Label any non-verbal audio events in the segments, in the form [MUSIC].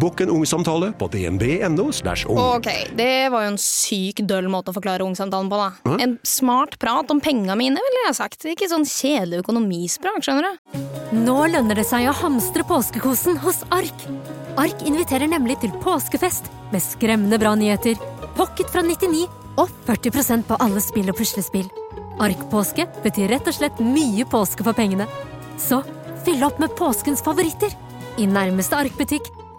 Bokk en ungsamtale på dnb.no. ung. Ok, det var jo en syk døll måte å forklare ungsamtalen på, da. En smart prat om penga mine, ville jeg sagt. Ikke sånn kjedelig økonomisprat, skjønner du. Nå lønner det seg å hamstre påskekosen hos Ark. Ark inviterer nemlig til påskefest med skremmende bra nyheter, pocket fra 99 og 40% på alle spill og puslespill. Ark-påske betyr rett og slett mye påske for pengene. Så fyll opp med påskens favoritter i nærmeste Ark-butikk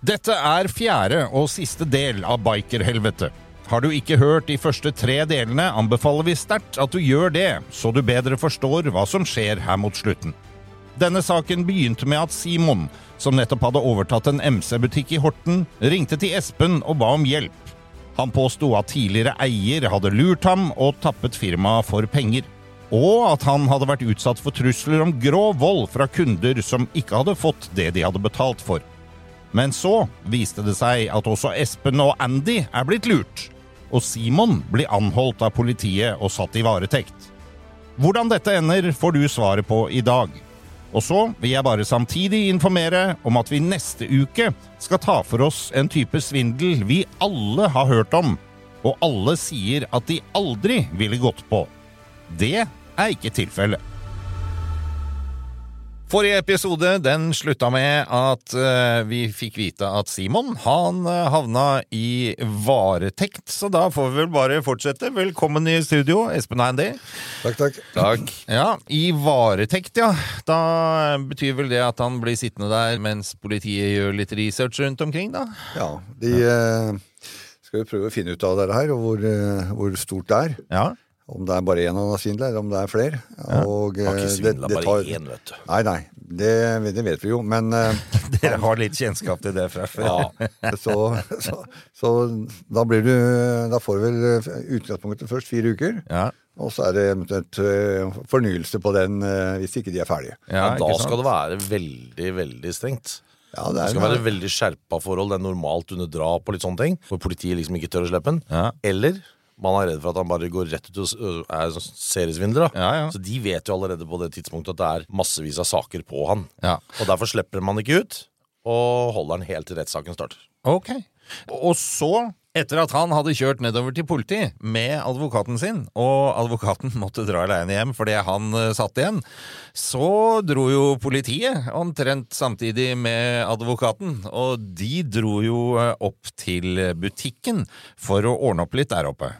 Dette er fjerde og siste del av Bikerhelvete. Har du ikke hørt de første tre delene, anbefaler vi sterkt at du gjør det, så du bedre forstår hva som skjer her mot slutten. Denne saken begynte med at Simon, som nettopp hadde overtatt en MC-butikk i Horten, ringte til Espen og ba om hjelp. Han påsto at tidligere eier hadde lurt ham og tappet firmaet for penger. Og at han hadde vært utsatt for trusler om grov vold fra kunder som ikke hadde fått det de hadde betalt for. Men så viste det seg at også Espen og Andy er blitt lurt. Og Simon blir anholdt av politiet og satt i varetekt. Hvordan dette ender, får du svaret på i dag. Og så vil jeg bare samtidig informere om at vi neste uke skal ta for oss en type svindel vi alle har hørt om, og alle sier at de aldri ville gått på. Det er ikke tilfellet. Forrige episode den slutta med at eh, vi fikk vite at Simon han eh, havna i varetekt, så da får vi vel bare fortsette. Velkommen i studio, Espen Eindy. Takk, takk. Takk. Ja, I varetekt, ja. Da betyr vel det at han blir sittende der mens politiet gjør litt research rundt omkring, da? Ja, de eh, skal jo prøve å finne ut av dette her, og hvor, hvor stort det er. Ja. Om det er bare én han har svindla, eller om det er flere. Og, Har ikke eh, svindla det- det bare tar- én, vet du. Nei, nei. Det, det vet vi jo, men eh, [LAUGHS] Dere har litt kjennskap til det fra før. så, så, så da blir du Da får du vel eh, utgangspunktet først fire uker. Ja. Og så er det eventuelt fornyelse på den hvis ikke de er ferdige. Ja, da skal det være veldig, veldig strengt. Ja, Det skal være veldig skjerpa forhold. Det er normalt under drap og litt sånne ting. Hvor politiet liksom ikke tør å slippe den. Ja. Eller man er redd for at han bare går rett ut og er sånn seriesvindler. da. Ja, ja. Så de vet jo allerede på det tidspunktet at det er massevis av saker på han. Ja. Og derfor slipper man ikke ut, og holder han helt til rettssaken starter. Ok. Og så, etter at han hadde kjørt nedover til politiet med advokaten sin, og advokaten [LAUGHS] måtte dra aleine hjem fordi han satt igjen, så dro jo politiet omtrent samtidig med advokaten, og de dro jo opp til butikken for å ordne opp litt der oppe.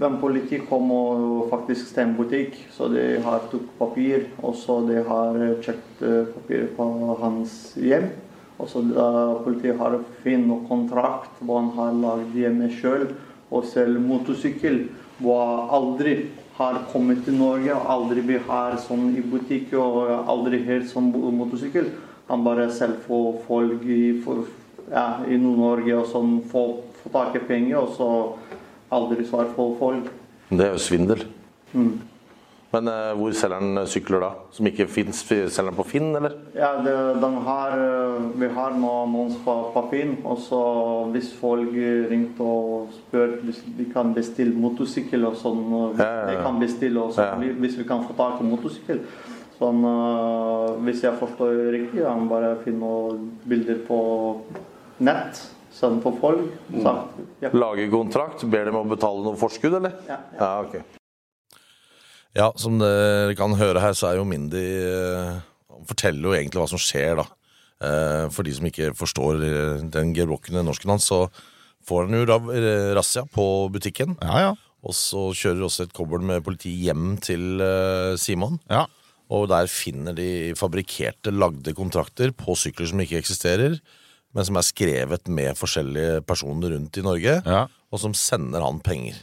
Den politiet kom og faktisk stemte butikk, så de har tok papir, og så de har sjekket eh, papir på hans hjem. Og så da politiet har funnet kontrakt hvor han har lagd hjemme sjøl, og selv motorsykkel, hvor aldri har kommet til Norge, og aldri vi har sånn i butikk, og aldri helt sånn motorsykkel. Han bare selv får folk i, ja, i Nord-Norge og sånn, får, får tak i penger, og så aldri svar på folk. Det er jo svindel. Mm. Men uh, hvor selger han sykler da? Som ikke fins? Selger han på Finn, eller? Ja, det, de har, eh, vi har nå annons på, på Finn, og så hvis folk ringte og spør hvis vi kan bestille motorsykkel og sånn, eh, Ja, ja, ja. kan bestille og sånn, hvis vi kan få tak i motorsykkel. Sånn, eh, hvis jeg forstår riktig, han bare finner bilder på nett, sender på folk. Sagt, ja. Lager kontrakt? Ber dem om å betale noe forskudd, eller? Ja, ja. ok. Ja, som dere kan høre her, så er jo Mindy eh, Han forteller jo egentlig hva som skjer, da. Eh, For de som ikke forstår eh, den gebrokkende norsken hans, så får han jo ra- razzia på butikken. Og så kjører også et kobbel med politi hjem til Simon. Ja. Og der finner de fabrikkerte, lagde kontrakter på sykler som ikke eksisterer, men som er skrevet med forskjellige personer rundt i Norge, og som sender han penger.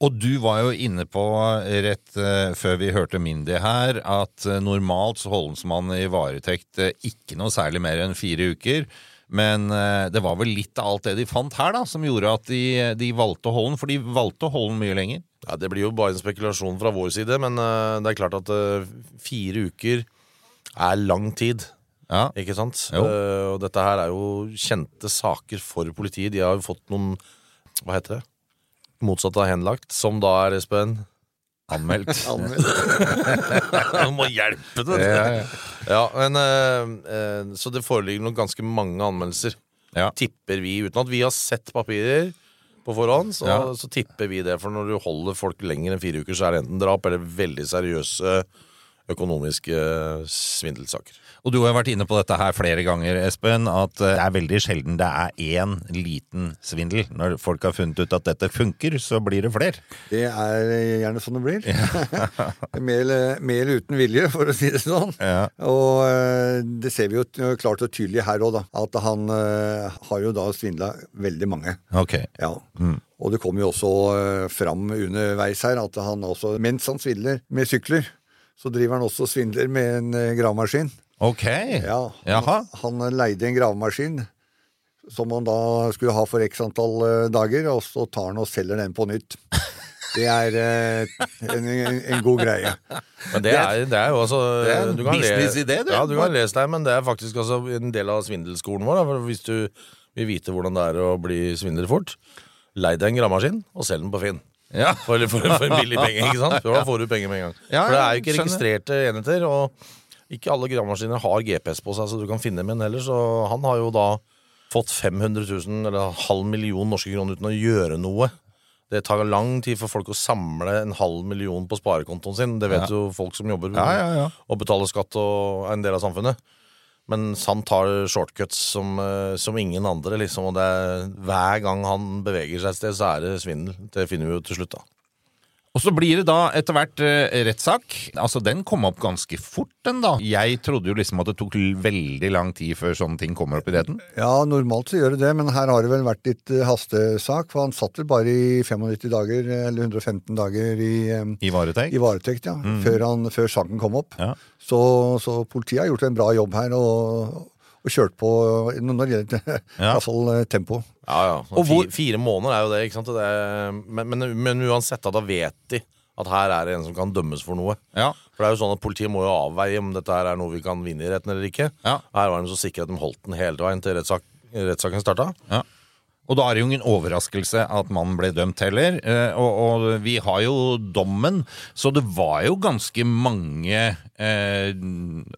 Og du var jo inne på rett eh, før vi hørte Mindy her, at eh, normalt så holdes man i varetekt eh, ikke noe særlig mer enn fire uker. Men eh, det var vel litt av alt det de fant her, da, som gjorde at de, de valgte å holde den. For de valgte å holde den mye lenger. Ja, Det blir jo bare en spekulasjon fra vår side, men eh, det er klart at eh, fire uker er lang tid. Ikke sant? Eh, og dette her er jo kjente saker for politiet. De har jo fått noen Hva heter det? Motsatt av henlagt, som da er, Espen Anmeldt. [LAUGHS] [LAUGHS] Du må hjelpe det! Ja, ja. Ja, men, uh, uh, så det foreligger nok ganske mange anmeldelser. Tipper vi, uten at vi har sett papirer på forhånd, så, Ja. så tipper vi det. For når du holder folk lenger enn fire uker, så er det enten drap eller veldig seriøse økonomiske svindelsaker. Og du har vært inne på dette her flere ganger, Espen, at eh, det er veldig sjelden det er én liten svindel. Når folk har funnet ut at dette funker, så blir det flere. Det er gjerne sånn det blir. mer, eller- mer eller uten vilje, for å si det sånn. Og eh, det ser vi jo klart og tydelig her òg, da. At han eh, har jo da svindla veldig mange. Ok. Ja. Og det kommer jo også fram underveis her at han også, mens han svindler med sykler, så driver han også og svindler med en gravemaskin. Ok. Ja, Jaha. han, han leide en gravemaskin som han da skulle ha for x antall eh, dager, og så tar han og selger den på nytt. [LAUGHS] Det er eh, en, en, en god greie. Men det er, det er jo altså Det er en businessidé, du. Ja, du kan lese deg, men det er faktisk altså en del av svindelskolen vår. Da, for hvis du vil vite hvordan det er å bli svindler fort, lei deg en gravemaskin og selg den på Finn. Ja. For, for, for en billig penge, ikke sant? [LAUGHS] For da får du penger med en gang. Ja, for det er jo ikke skjønner. registrerte enheter, og ikke alle gravemaskiner har GPS på seg, så du kan finne dem igjen heller. Så han har jo da fått 500 000, eller halv million norske kroner uten å gjøre noe. Det tar lang tid for folk å samle en halv million på sparekontoen sin. Det vet Ja. jo folk som jobber Ja, ja, og betaler skatt og er en del av samfunnet. Men han tar shortcuts som, eh, som ingen andre, liksom. Og er, hver gang han beveger seg et sted, så er det svindel. Det finner vi jo til slutt, da. Og så blir det da etter hvert eh, rettssak. Altså, den kom opp ganske fort, den da. Jeg trodde jo liksom at det tok veldig lang tid før sånne ting kommer opp i retten. Ja, normalt så gjør det det, men her har det vel vært litt eh, hastesak, for han satt vel bare i 95 dager, eller 115 dager i, eh, I varetekt? i varetekt, ja, Mm. før, han, før saken kom opp. Så, så politiet har gjort en bra jobb her, og, og kjørt på når det gjelder i [LAUGHS] hvert fall eh, tempo. Ja, ja. Og hvor- fire, fire måneder er jo det, ikke sant? Det er, men, men, men uansett, da, da vet de at her er det en som kan dømmes for noe. Ja. For det er jo sånn at Politiet må jo avveie om dette her er noe vi kan vinne i retten eller ikke. Ja. Her var de så sikre at de holdt den hele veien til rettssak, rettssaken starta. Ja. Og da er det jo ingen overraskelse at mannen ble dømt heller. Eh, Og, og vi har jo dommen, så det var jo ganske mange eh,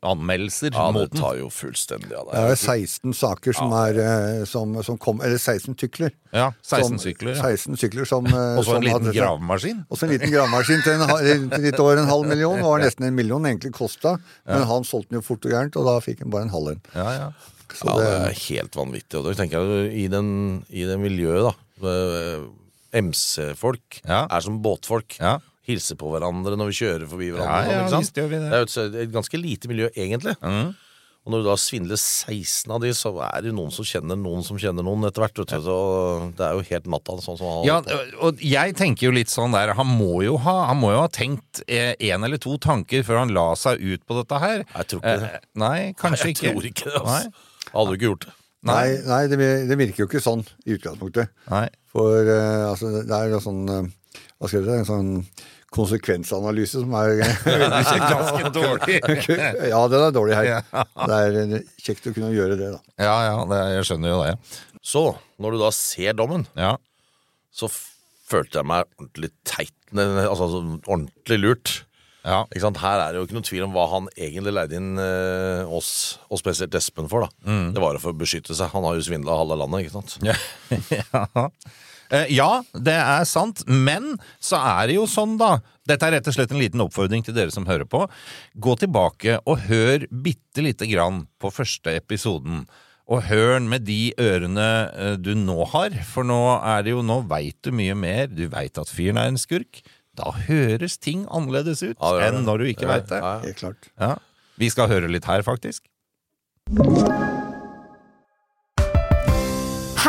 anmeldelser Ja, det mot den. tar jo fullstendig av Det er 16 saker som er eh, som, som kom, Eller 16 tykler. Ja, 16 Som- sykler, ja. 16 sykler som [LAUGHS] eh, Og så en liten hadde- gravemaskin. Og så en liten gravemaskin til, en, til litt over en halv million. Det Var [LAUGHS] nesten en million egentlig kosta, men Ja. han solgte den jo fort og gærent, og da fikk han bare en halv en. Så ja, det det- er helt vanvittig. Og da tenker jeg i, den, i den miljøet, da eh, MC-folk er som båtfolk. Hilser på hverandre når vi kjører forbi hverandre. Ja, ja, sånn, sant? visst det. er jo et, et ganske lite miljø, egentlig. Og når du da svindler 16 av de, så er det jo noen som kjenner noen som kjenner noen etter hvert. vet du. Så det er jo helt natta, sånn som han Ja, og jeg tenker jo litt sånn der Han må jo ha, han må jo ha tenkt én eller to tanker før han la seg ut på dette her. Jeg tror ikke det. Eh, Nei, kanskje Nei, jeg ikke. tror ikke det, altså. Nei. Hadde du ikke gjort det. Nei, nei det, det virker jo ikke sånn i utgangspunktet. Nei. For eh, altså, det er jo sånn eh, Hva skal jeg si? En sånn konsekvensanalyse som er. [LAUGHS] Ganske [LAUGHS] dårlig. ja, den er dårlig her. Det er eh, kjekt å kunne gjøre det, da. Ja, ja, det, jeg skjønner jo det. Så, når du da ser dommen, Ja. så følte jeg meg ordentlig teit. Altså sånn ordentlig lurt. Ja. Ikke sant? Her er det jo ikke noe tvil om hva han egentlig leide inn eh, oss, og spesielt Espen, for. da Mm. Det var jo for å beskytte seg. Han har jo svindla halve landet. ikke sant? [LAUGHS] Ja. Ja. Eh, ja, det er sant, men så er det jo sånn, da. Dette er rett og slett en liten oppfordring til dere som hører på. Gå tilbake og hør bitte lite grann på første episoden. Og hør den med de ørene eh, du nå har, for nå er det jo Nå veit du mye mer. Du veit at fyren er en skurk. Da høres ting annerledes ut Ja, enn når du ikke Ja, veit det. ja. Helt klart. Ja. Vi skal høre litt her, faktisk.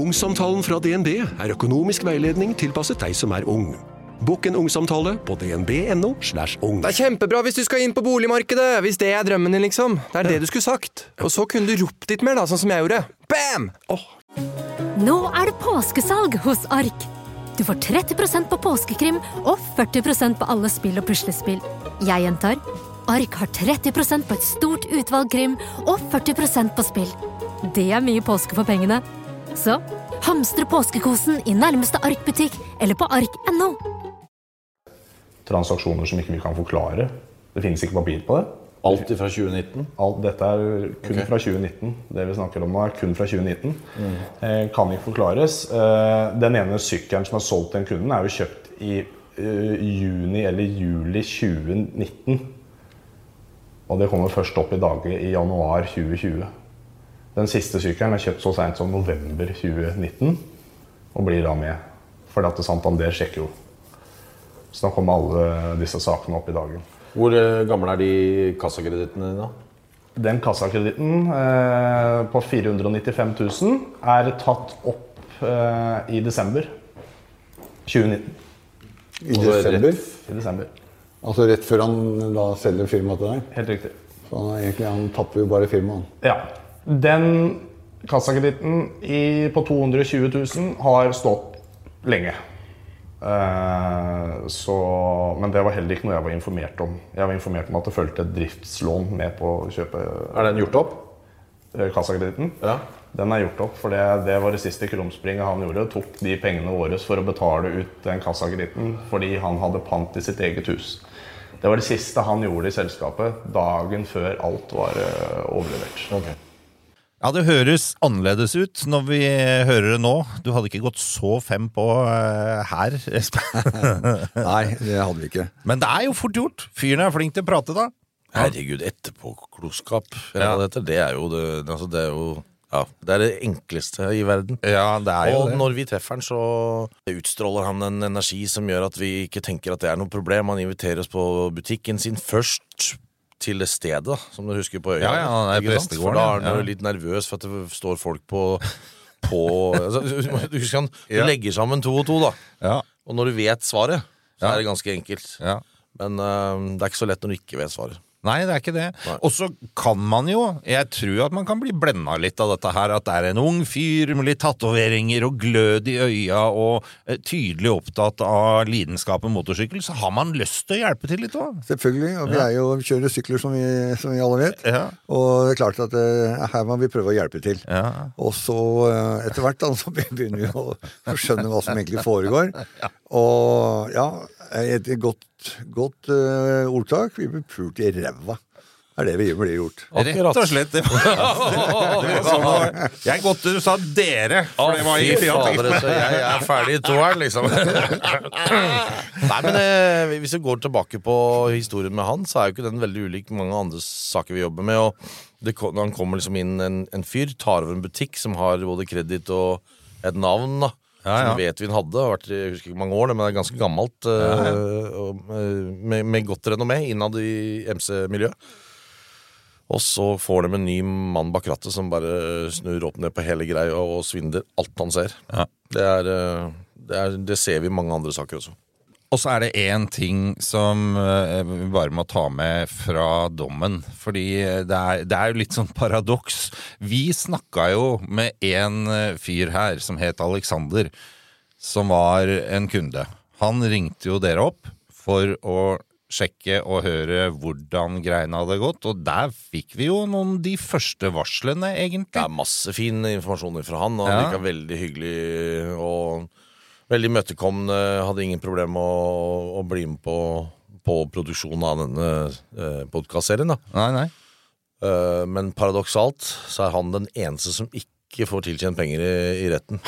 Ungsamtalen fra DNB er økonomisk veiledning tilpasset deg som er ung. Bokk en ungsamtale på dnb.no. slash ung. Det er kjempebra hvis du skal inn på boligmarkedet, hvis det er drømmen din, liksom. Det er det du skulle sagt. Og så kunne du ropt litt mer, da, sånn som jeg gjorde. Bam! Oh. Nå er det påskesalg hos Ark. Du får 30% på påskekrim og 40% på alle spill og puslespill. Jeg gjentar Ark har 30% på et stort utvalg krim og 40% på spill. Det er mye påske for pengene. Så hamstre påskekosen i nærmeste Ark-butikk eller på ark.no. transaksjoner som ikke vi kan forklare. Det finnes ikke papir på det. Alt fra 2019? Alt dette er kun okay. fra 2019. Det vi snakker om nå, er kun fra 2019. Eh, kan ikke forklares. Eh, den ene sykkelen som er solgt til en kunden, er jo kjøpt i eh, juni eller juli 2019. Og det kommer først opp i dag i januar 2020. Den siste sykkelen er kjøpt så seint som november 2019, og blir da med. Fordi at Santander sjekker jo. Så da kommer alle disse sakene opp i dagen. Hvor eh, gamle er de kassakredittene dine? Den kassakreditten eh, på 495 000 er tatt opp eh, i desember 2019. I desember? I desember. Altså rett før han da selger firmaet til deg? Helt riktig. Så han, egentlig, han tapper jo bare firmaet. Ja. Den kassakreditten på 220 000 har stått lenge. Uh, så, men det var heller ikke noe jeg var informert om. Jeg var informert om at det fulgte et driftslån med på kjøpet. Er den gjort opp? eh, kassakreditten. Ja. Den er gjort opp, for det, det var det siste krumspringet han gjorde. Tok de pengene våre for å betale ut den kassakreditten fordi han hadde pant i sitt eget hus. Det var det siste han gjorde i selskapet dagen før alt var overlevert. overlevert. Ja, det høres annerledes ut når vi hører det nå. Du hadde ikke gått så fem på uh, her, [LAUGHS] Espen. [LAUGHS] Nei, det hadde vi ikke. Men det er jo fort gjort. Fyren er flink til å prate, da. Herregud, etterpåklokskap. eller Ja. hva Det, det er jo det, altså det er jo ja, det er det enkleste i verden. Ja, det er jo og det. når vi treffer han, så utstråler han en energi som gjør at vi ikke tenker at det er noe problem. Han inviterer oss på butikken sin først til det stedet, som du husker på øya. Ja, ja, det er prestegården, For da er ja. han jo litt nervøs for at det står folk på på altså, Du husker han du Ja. legger sammen to og to, da. Ja. Og når du vet svaret, så Ja. er det ganske enkelt. Ja. Men uh, det er ikke så lett når du ikke vet svaret. Nei, det er ikke det. Og så kan man jo, jeg tror at man kan bli blenda litt av dette her, at det er en ung fyr med litt tatoveringer og glød i øya og eh, tydelig opptatt av lidenskapen motorsykkel, så har man lyst til å hjelpe til litt òg. Selvfølgelig. Og vi, er jo, vi kjører sykler, som vi, som vi alle vet. Ja. Og det er klart at eh, her må vi prøve å hjelpe til. Ja. Og så eh, etter hvert da, [LAUGHS] så begynner vi å skjønne hva som egentlig foregår. [LAUGHS] Og ja, et godt, godt uh, ordtak. Vi blir pult i ræva. Det er det vi blir gjort. Rett og slett. Det [LAUGHS] var, det var sånn det. Jeg er godt du sa dere, for det var Fy fader, så jeg, jeg er ferdig i toeren, liksom. [LAUGHS] Nei, men eh, Hvis vi går tilbake på historien med han, så er jo ikke den veldig ulik mange andre saker vi jobber med. Og det, Han kommer liksom inn en, en fyr, tar over en butikk som har både kreditt og et navn. da Ja, ja. Som vi vet vi hadde. Har vært jeg husker ikke mange år, men det er ganske gammelt. eh, Ja, og, eh, med, med godt renommé innad i MC-miljøet. Og så får de en ny mann bak rattet som bare snur opp ned på hele greia og svindler alt han ser. Det, er, eh, det, er, det ser vi i mange andre saker også. Og så er det én ting som eh, vi bare må ta med fra dommen. Fordi det er, det er jo litt sånn paradoks. Vi snakka jo med en eh, fyr her som het Alexander, som var en kunde. Han ringte jo dere opp for å sjekke og høre hvordan greiene hadde gått, og der fikk vi jo noen de første varslene, egentlig. Det er masse fin informasjon fra han, og han Ja. virka veldig hyggelig og veldig imøtekommende. Hadde ingen problem med å, å bli med på, på produksjonen av denne eh, podkastserien. Nei, nei. Uh, men paradoksalt så er han den eneste som ikke får tilkjent penger i, i retten.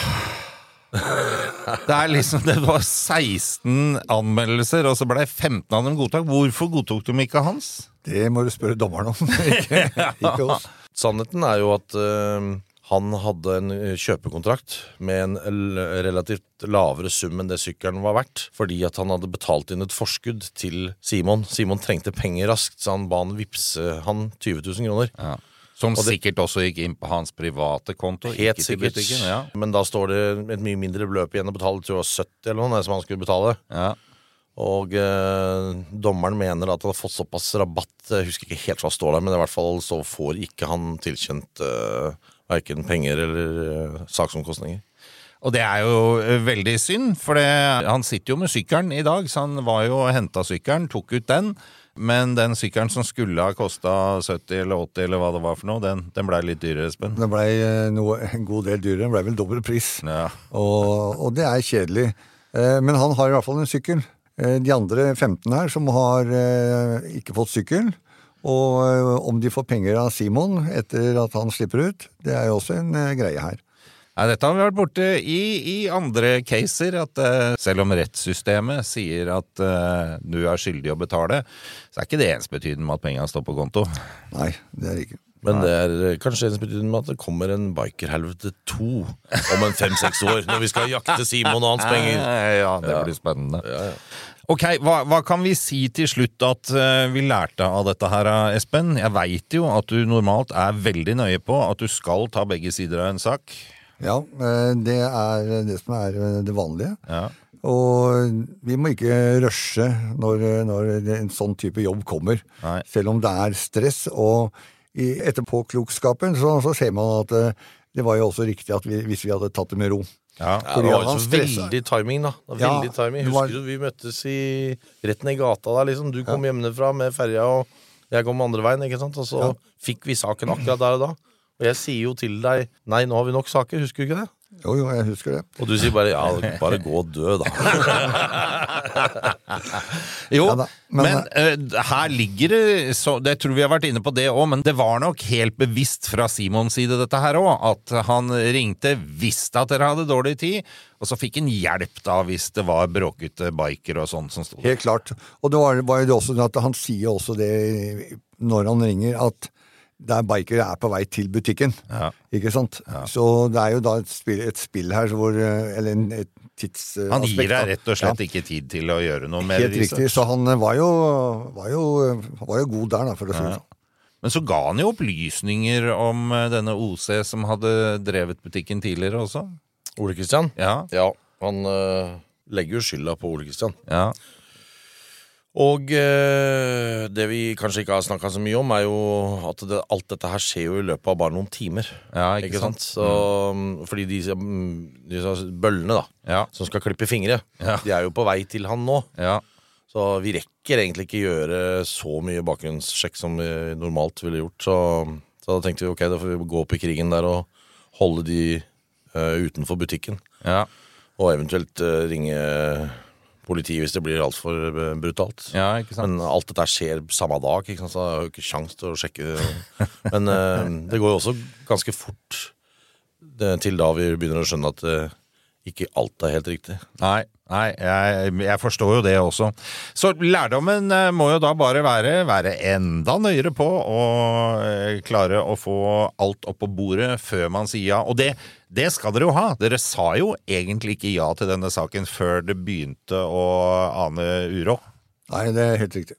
Det er liksom, det var 16 anmeldelser, og så ble 15 av dem godtatt. Hvorfor godtok de ikke hans? Det må du spørre dommeren om, [LAUGHS] ikke, ikke [LAUGHS] oss. Sannheten er jo at eh, han hadde en eh, kjøpekontrakt med en relativt lavere sum enn det sykkelen var verdt, fordi at han hadde betalt inn et forskudd til Simon. Simon trengte penger raskt, så han ba han vippse han 20 000 kroner. Som Og det- sikkert også gikk inn på hans private konto. Helt sikkert. ja. Men da står det et mye mindre beløp igjen å betale. Tror jeg 70 eller noe som han skulle betale. Og eh, dommeren mener at han har fått såpass rabatt. Jeg husker ikke helt hva står der, men i hvert fall så får ikke han tilkjent uh, verken penger eller eh, saksomkostninger. Og det er jo eh, veldig synd, for det, han sitter jo med sykkelen i dag, så han var jo og henta sykkelen, tok ut den. Men den sykkelen som skulle ha kosta 70 eller 80 eller hva det var for noe, den, den blei litt dyrere, Espen. Den blei en god del dyrere. Den blei vel dobbel pris. Ja. Og, og det er kjedelig. Eh, Men han har i hvert fall en sykkel. Eh, De andre 15 her som har eh, ikke fått sykkel, og eh, om de får penger av Simon etter at han slipper ut, det er jo også en eh, greie her. Nei, dette har vi vært borte i, i andre caser, at uh, selv om rettssystemet sier at uh, du er skyldig å betale, så er ikke det ensbetydende med at pengene står på konto. Nei, det er det ikke. Men det er kanskje ensbetydende med at det kommer en Bikerhelvete 2 om en fem-seks år, når vi skal jakte Simon og hans penger. [LAUGHS] Ja, det blir spennende. Ok, hva, hva kan vi si til slutt at eh, vi lærte av dette her, eh, Espen? Jeg veit jo at du normalt er veldig nøye på at du skal ta begge sider av en sak. Ja, eh, det er det som er det vanlige. Og vi må ikke rushe når, når en sånn type jobb kommer. Selv om det er stress. Og i etterpåklokskapen så, så ser man at det var jo også riktig at vi, hvis vi hadde tatt det med ro. Ja, Fordi det var jo så veldig timing, da. Det var Ja, veldig timing. Husker var- du vi møttes i ned i gata der, liksom. Du kom hjemmefra med ferja, og jeg kom andre veien, ikke sant. Og så Ja. fikk vi saken akkurat der og da. Og jeg sier jo til deg nei, nå har vi nok saker, husker du ikke det? Jo, jo, jeg husker det. Og du sier bare ja, bare gå og dø, da. [LAUGHS] Jo, Ja da, men- men, uh, her ligger det så, Det tror vi har vært inne på det òg, men det var nok helt bevisst fra Simons side, dette her òg. At han ringte, visste at dere hadde dårlig tid, og så fikk han hjelp da hvis det var bråkete biker og sånn som sto der. Helt klart. Og det var, var jo det også at han sier også det når han ringer, at det er bikere er på vei til butikken. Ikke sant? Så det er jo da et spill, et spill her hvor eh, Eller en, et tidsaspekt. Han gir deg rett og slett Ja. ikke tid til å gjøre noe mer Helt riktig. Så han eh, var jo, var jo, var jo god der, da, for å si det Ja. sånn. Men så ga han jo opplysninger om eh, denne OC som hadde drevet butikken tidligere også. Ole Kristian? Ja. han øh, legger jo skylda på Ole Kristian. Ja. Og eh, det vi kanskje ikke har snakka så mye om, er jo at det, alt dette her skjer jo i løpet av bare noen timer. Ja, ikke sant? Så, Fordi disse, mm, disse bøllene da som skal klippe fingre, de er jo på vei til han nå. Så vi rekker egentlig ikke gjøre så mye bakgrunnssjekk som vi normalt ville gjort. Så, så da tenkte vi ok, da får vi gå opp i krigen der og holde de uh, utenfor butikken. Og eventuelt uh, ringe politiet hvis det blir altfor uh, brutalt. Men alt dette skjer samme dag, ikke sant? så jeg har jo ikke kjangs til å sjekke. Men eh, det går jo også ganske fort det, til da vi begynner å skjønne at eh, ikke alt er helt riktig. Nei, nei jeg, jeg forstår jo det også. Så lærdommen eh, må jo da bare være være enda nøyere på og eh, klare å få alt opp på bordet før man sier ja. Og det, det skal dere jo ha. Dere sa jo egentlig ikke ja til denne saken før det begynte å ane uro. Nei, det er helt riktig.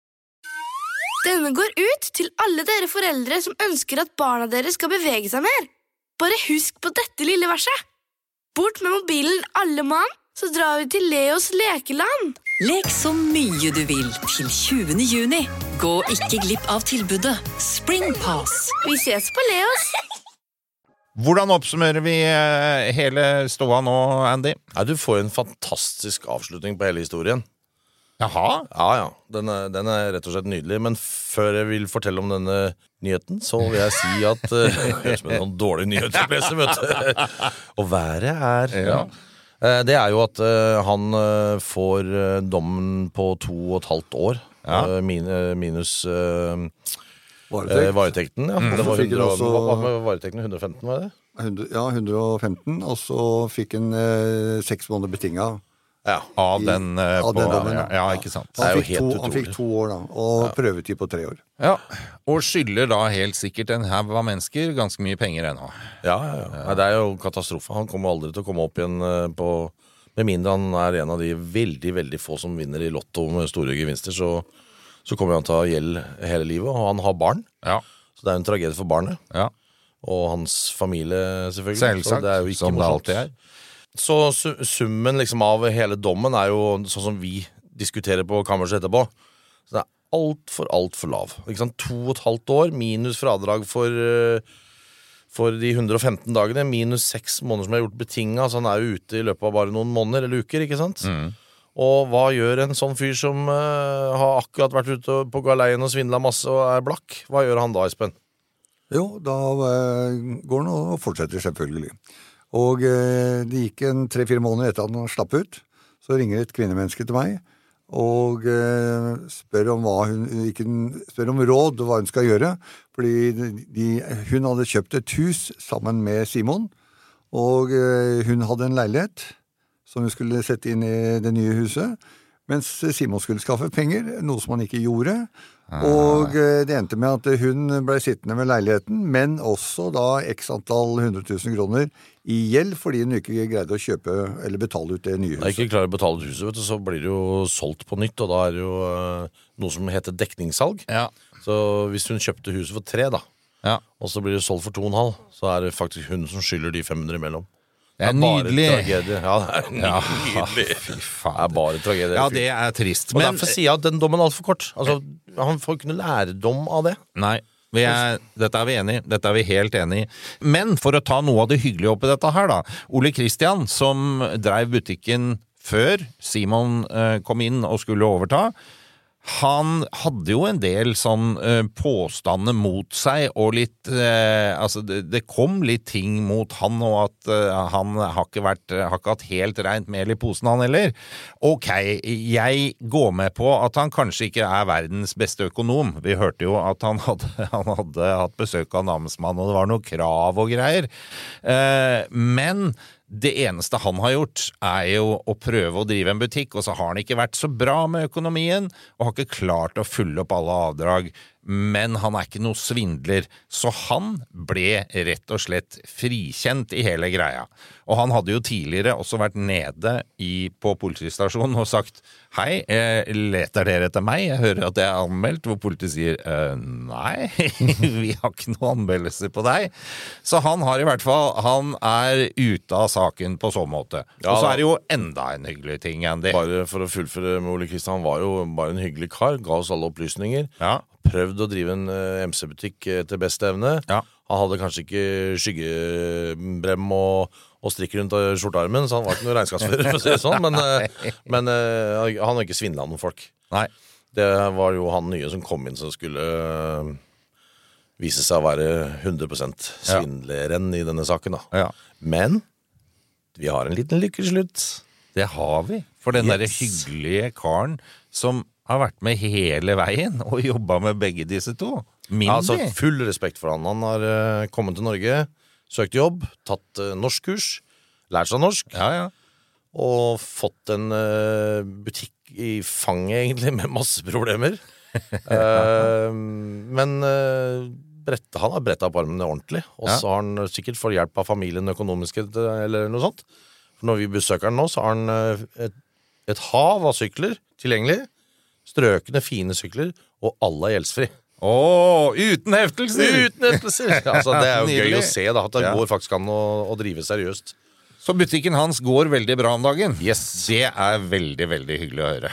Denne går ut til alle dere foreldre som ønsker at barna deres skal bevege seg mer. Bare husk på dette lille verset. Bort med mobilen, alle mann, så drar vi til Leos lekeland. Lek så mye du vil til 20. juni. Gå ikke glipp av tilbudet Springpass. Vi ses på Leos. Hvordan oppsummerer vi eh, hele ståa nå, Andy? Ja, Du får en fantastisk avslutning på hele historien. Jaha? Ja, ja. Den er, den er rett og slett nydelig. Men før jeg vil fortelle om denne nyheten, så vil jeg si at [LAUGHS] uh, Høres ut som en sånn dårlig nyhetsopplese, vet du. [LAUGHS] Og været er Ja. Eh, Det er jo at eh, han får dommen på to og et halvt år. Ja. min, minus Varetekt. varetekten. Ja. Mm. Det var fikk han 100, også- hva, hva med varetekten? 115, var det? 100, ja, 115, og så fikk han eh, seks måneder betinga. Av den, eh, av på- den dommen. ja, ja, ikke sant. Han, Det er jo fikk helt to, han fikk to år, da, og prøvetid på tre år. Ja, Og skylder da helt sikkert en haug av mennesker ganske mye penger ennå. Ja, ja, ja. Nei, det er jo katastrofe. Han kommer aldri til å komme opp igjen eh, på Med mindre han er en av de veldig veldig få som vinner i Lotto med store gevinster, så, så kommer han til å ha gjeld hele livet. Og han har barn, så det er jo en tragedie for barnet. Og hans familie, selvfølgelig. Selvsagt, så det er jo ikke som det alltid er. Så summen liksom av hele dommen er jo sånn som vi diskuterer på kammerset etterpå. Så det er altfor, altfor lav. Ikke sant? To og et halvt år minus fradrag for eh, for de 115 dagene, minus seks måneder som er gjort betinga. Så han er jo ute i løpet av bare noen måneder eller uker. ikke sant? Og hva gjør en sånn fyr som uh, har akkurat vært ute på galeien og svindla masse og er blakk? Hva gjør han da, Espen? Jo, da uh, går han og fortsetter, selvfølgelig. Og eh, det gikk en tre-fire måneder etter at han slapp ut. Så ringer et kvinnemenneske til meg og eh, spør om, hun, ikke, spør om råd og hva hun skal gjøre. Fordi de, hun hadde kjøpt et hus sammen med Simon, og eh, hun hadde en leilighet som hun skulle sette inn i det nye huset. Mens Simon skulle skaffe penger, noe som han ikke gjorde. Og eh, det endte med at hun ble sittende med leiligheten, men også da x antall 100 000 kroner i gjeld fordi hun ikke greide å kjøpe eller betale ut det nye Når huset. ikke klarer å betale ut huset, vet du, så blir det jo solgt på nytt, og da er det jo eh, noe som heter dekningssalg. Så hvis hun kjøpte huset for tre, da, og så blir det solgt for to og en halv, så er det faktisk hun som skylder de 500 imellom. Det er nydelig. Ja, det er Ja, faen. Det er bare tragedie. Ja, det er trist. Og Men derfor sier jeg at den dommen er altfor kort. Altså, Han får ikke noe lærdom av det. Nei. Vi er, dette er vi enig i. Dette er vi helt enig i. Men for å ta noe av det hyggelige oppi dette her, da. Ole Kristian, som dreiv butikken før Simon eh, kom inn og skulle overta. Han hadde jo en del sånn eh, påstander mot seg, og litt eh, Altså, det, det kom litt ting mot han, og at eh, han har ikke, vært, har ikke hatt helt reint mel i posen, han heller. Ok, jeg går med på at han kanskje ikke er verdens beste økonom. Vi hørte jo at han hadde, [LAUGHS] han hadde hatt besøk av namsmann, og det var noe krav og greier. Men det eneste han har gjort, er jo å prøve å drive en butikk, og så har han ikke vært så bra med økonomien, og har ikke klart å fylle opp alle avdrag men han er ikke noe svindler, så han ble rett og slett frikjent i hele greia. Og han hadde jo tidligere også vært nede i, på politistasjonen og sagt hei, eh, leter dere etter meg? Jeg hører at jeg er anmeldt, hvor politiet sier «Eh, nei, [LAUGHS] vi har ikke noen anmeldelser på deg. Så han har i hvert fall, han er ute av saken på så måte. Ja, og så er det jo enda en hyggelig ting, Andy. Bare for å fullføre med Ole Kristian, han var jo bare en hyggelig kar. Ga oss alle opplysninger. Prøvd å drive en eh, MC-butikk eh, etter beste evne. Han hadde kanskje ikke skyggebrem og, og strikk rundt eh, skjortearmen, så han var ikke noe regnskapsfører, for å si det sånn. Men, eh, men eh, han har ikke svindla noen folk. Det var jo han nye som kom inn som skulle eh, vise seg å være 100% svindleren i denne saken. Da. Ja. Men vi har en liten lykkeslutt. Det har vi. For den Yes. derre hyggelige karen som har vært med hele veien og jobba med begge disse to. Mindy. Altså, full respekt for han. Han har uh, kommet til Norge, søkt jobb, tatt uh, norskkurs, lært seg norsk. Og fått en uh, butikk i fanget, egentlig, med masse problemer. [LAUGHS] Men eh, brett, han har bretta opp armene ordentlig. Og Ja. så har han sikkert fått hjelp av familien økonomisk, eller noe sånt. For når vi besøker han nå, så har han et, et hav av sykler tilgjengelig. Strøkne, fine sykler, og alle er gjeldsfri. Å, uten heftelser! Uten heftelser! [LAUGHS] altså, det er jo gøy å se da, at det Ja. går faktisk an å, å drive seriøst. Så butikken hans går veldig bra om dagen. Det er veldig, veldig hyggelig å høre.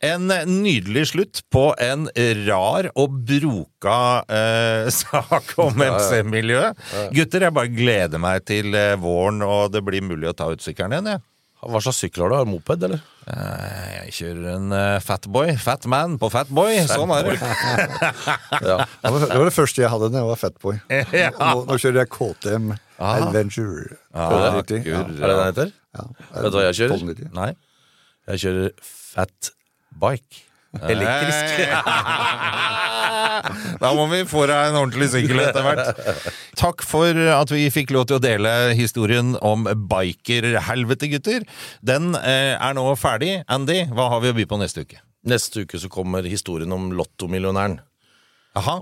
En nydelig slutt på en rar og broka eh, [LAUGHS] sak om Ja, ja. MC-miljøet. Gutter, jeg bare gleder meg til eh, våren, og det blir mulig å ta ut sykkelen igjen. jeg. Hva slags sykkel har du? Moped, eller? Eh, Jeg kjører en uh, fatboy. Fatman på fatboy. Sånn er det. [LAUGHS] ja. Det var- det var det første jeg hadde da jeg var fatboy. [LAUGHS] Ja. Nå, nå kjører jeg KTM Ah. Adventure. Ah, ja, er det det den heter? Ja. Vet du hva jeg kjører? Nei. Jeg kjører fat bike. Elektrisk. Da må vi få deg en ordentlig sykkel etter hvert. Takk for at vi fikk lov til å dele historien om bikerhelvete, gutter. Den eh, er nå ferdig. Andy, hva har vi å by på neste uke? Neste uke så kommer historien om lottomillionæren.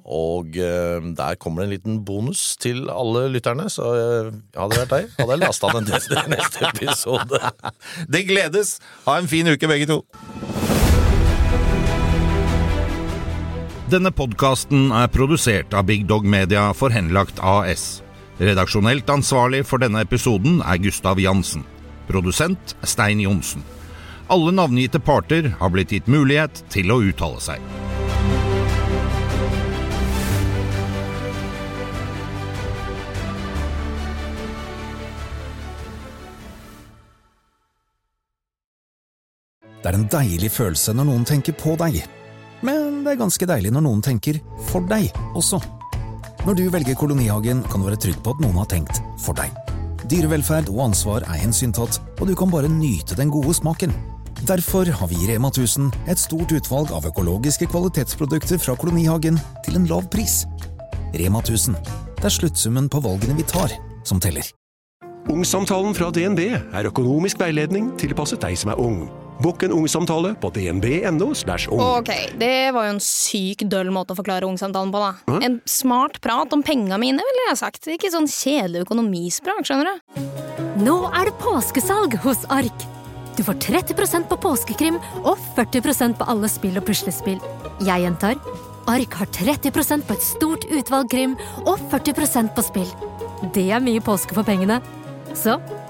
Og uh, der kommer det en liten bonus til alle lytterne, så uh, hadde det vært deg, hadde jeg lasta den neste episode. [LAUGHS] Det gledes! Ha en fin uke, begge to. Denne podkasten er produsert av Big Dog Media for Henlagt AS. Redaksjonelt ansvarlig for denne episoden er Gustav Jansen. Produsent Stein Johnsen. Alle navngitte parter har blitt gitt mulighet til å uttale seg. Det er en deilig følelse når noen tenker på deg. Men det er ganske deilig når noen tenker for deg også. Når du velger kolonihagen, kan du være trygg på at noen har tenkt for deg. Dyrevelferd og ansvar er hensyntatt, og du kan bare nyte den gode smaken. Derfor har vi i Rema 1000 et stort utvalg av økologiske kvalitetsprodukter fra kolonihagen til en lav pris. Rema 1000. Det er sluttsummen på valgene vi tar, som teller. Ungsamtalen fra DNB er økonomisk veiledning tilpasset deg som er ung. Bokk en ungsamtale på dnb.no. ung. Ok, det var jo en syk døll måte å forklare ungsamtalen på, da. En smart prat om penga mine, ville jeg sagt. Ikke sånn kjedelig økonomisprat, skjønner du. Nå er det påskesalg hos Ark! Du får 30% på påskekrim og 40% på alle spill og puslespill. Jeg gjentar Ark har 30% på et stort utvalg krim og 40% på spill. Det er mye påske for pengene. Så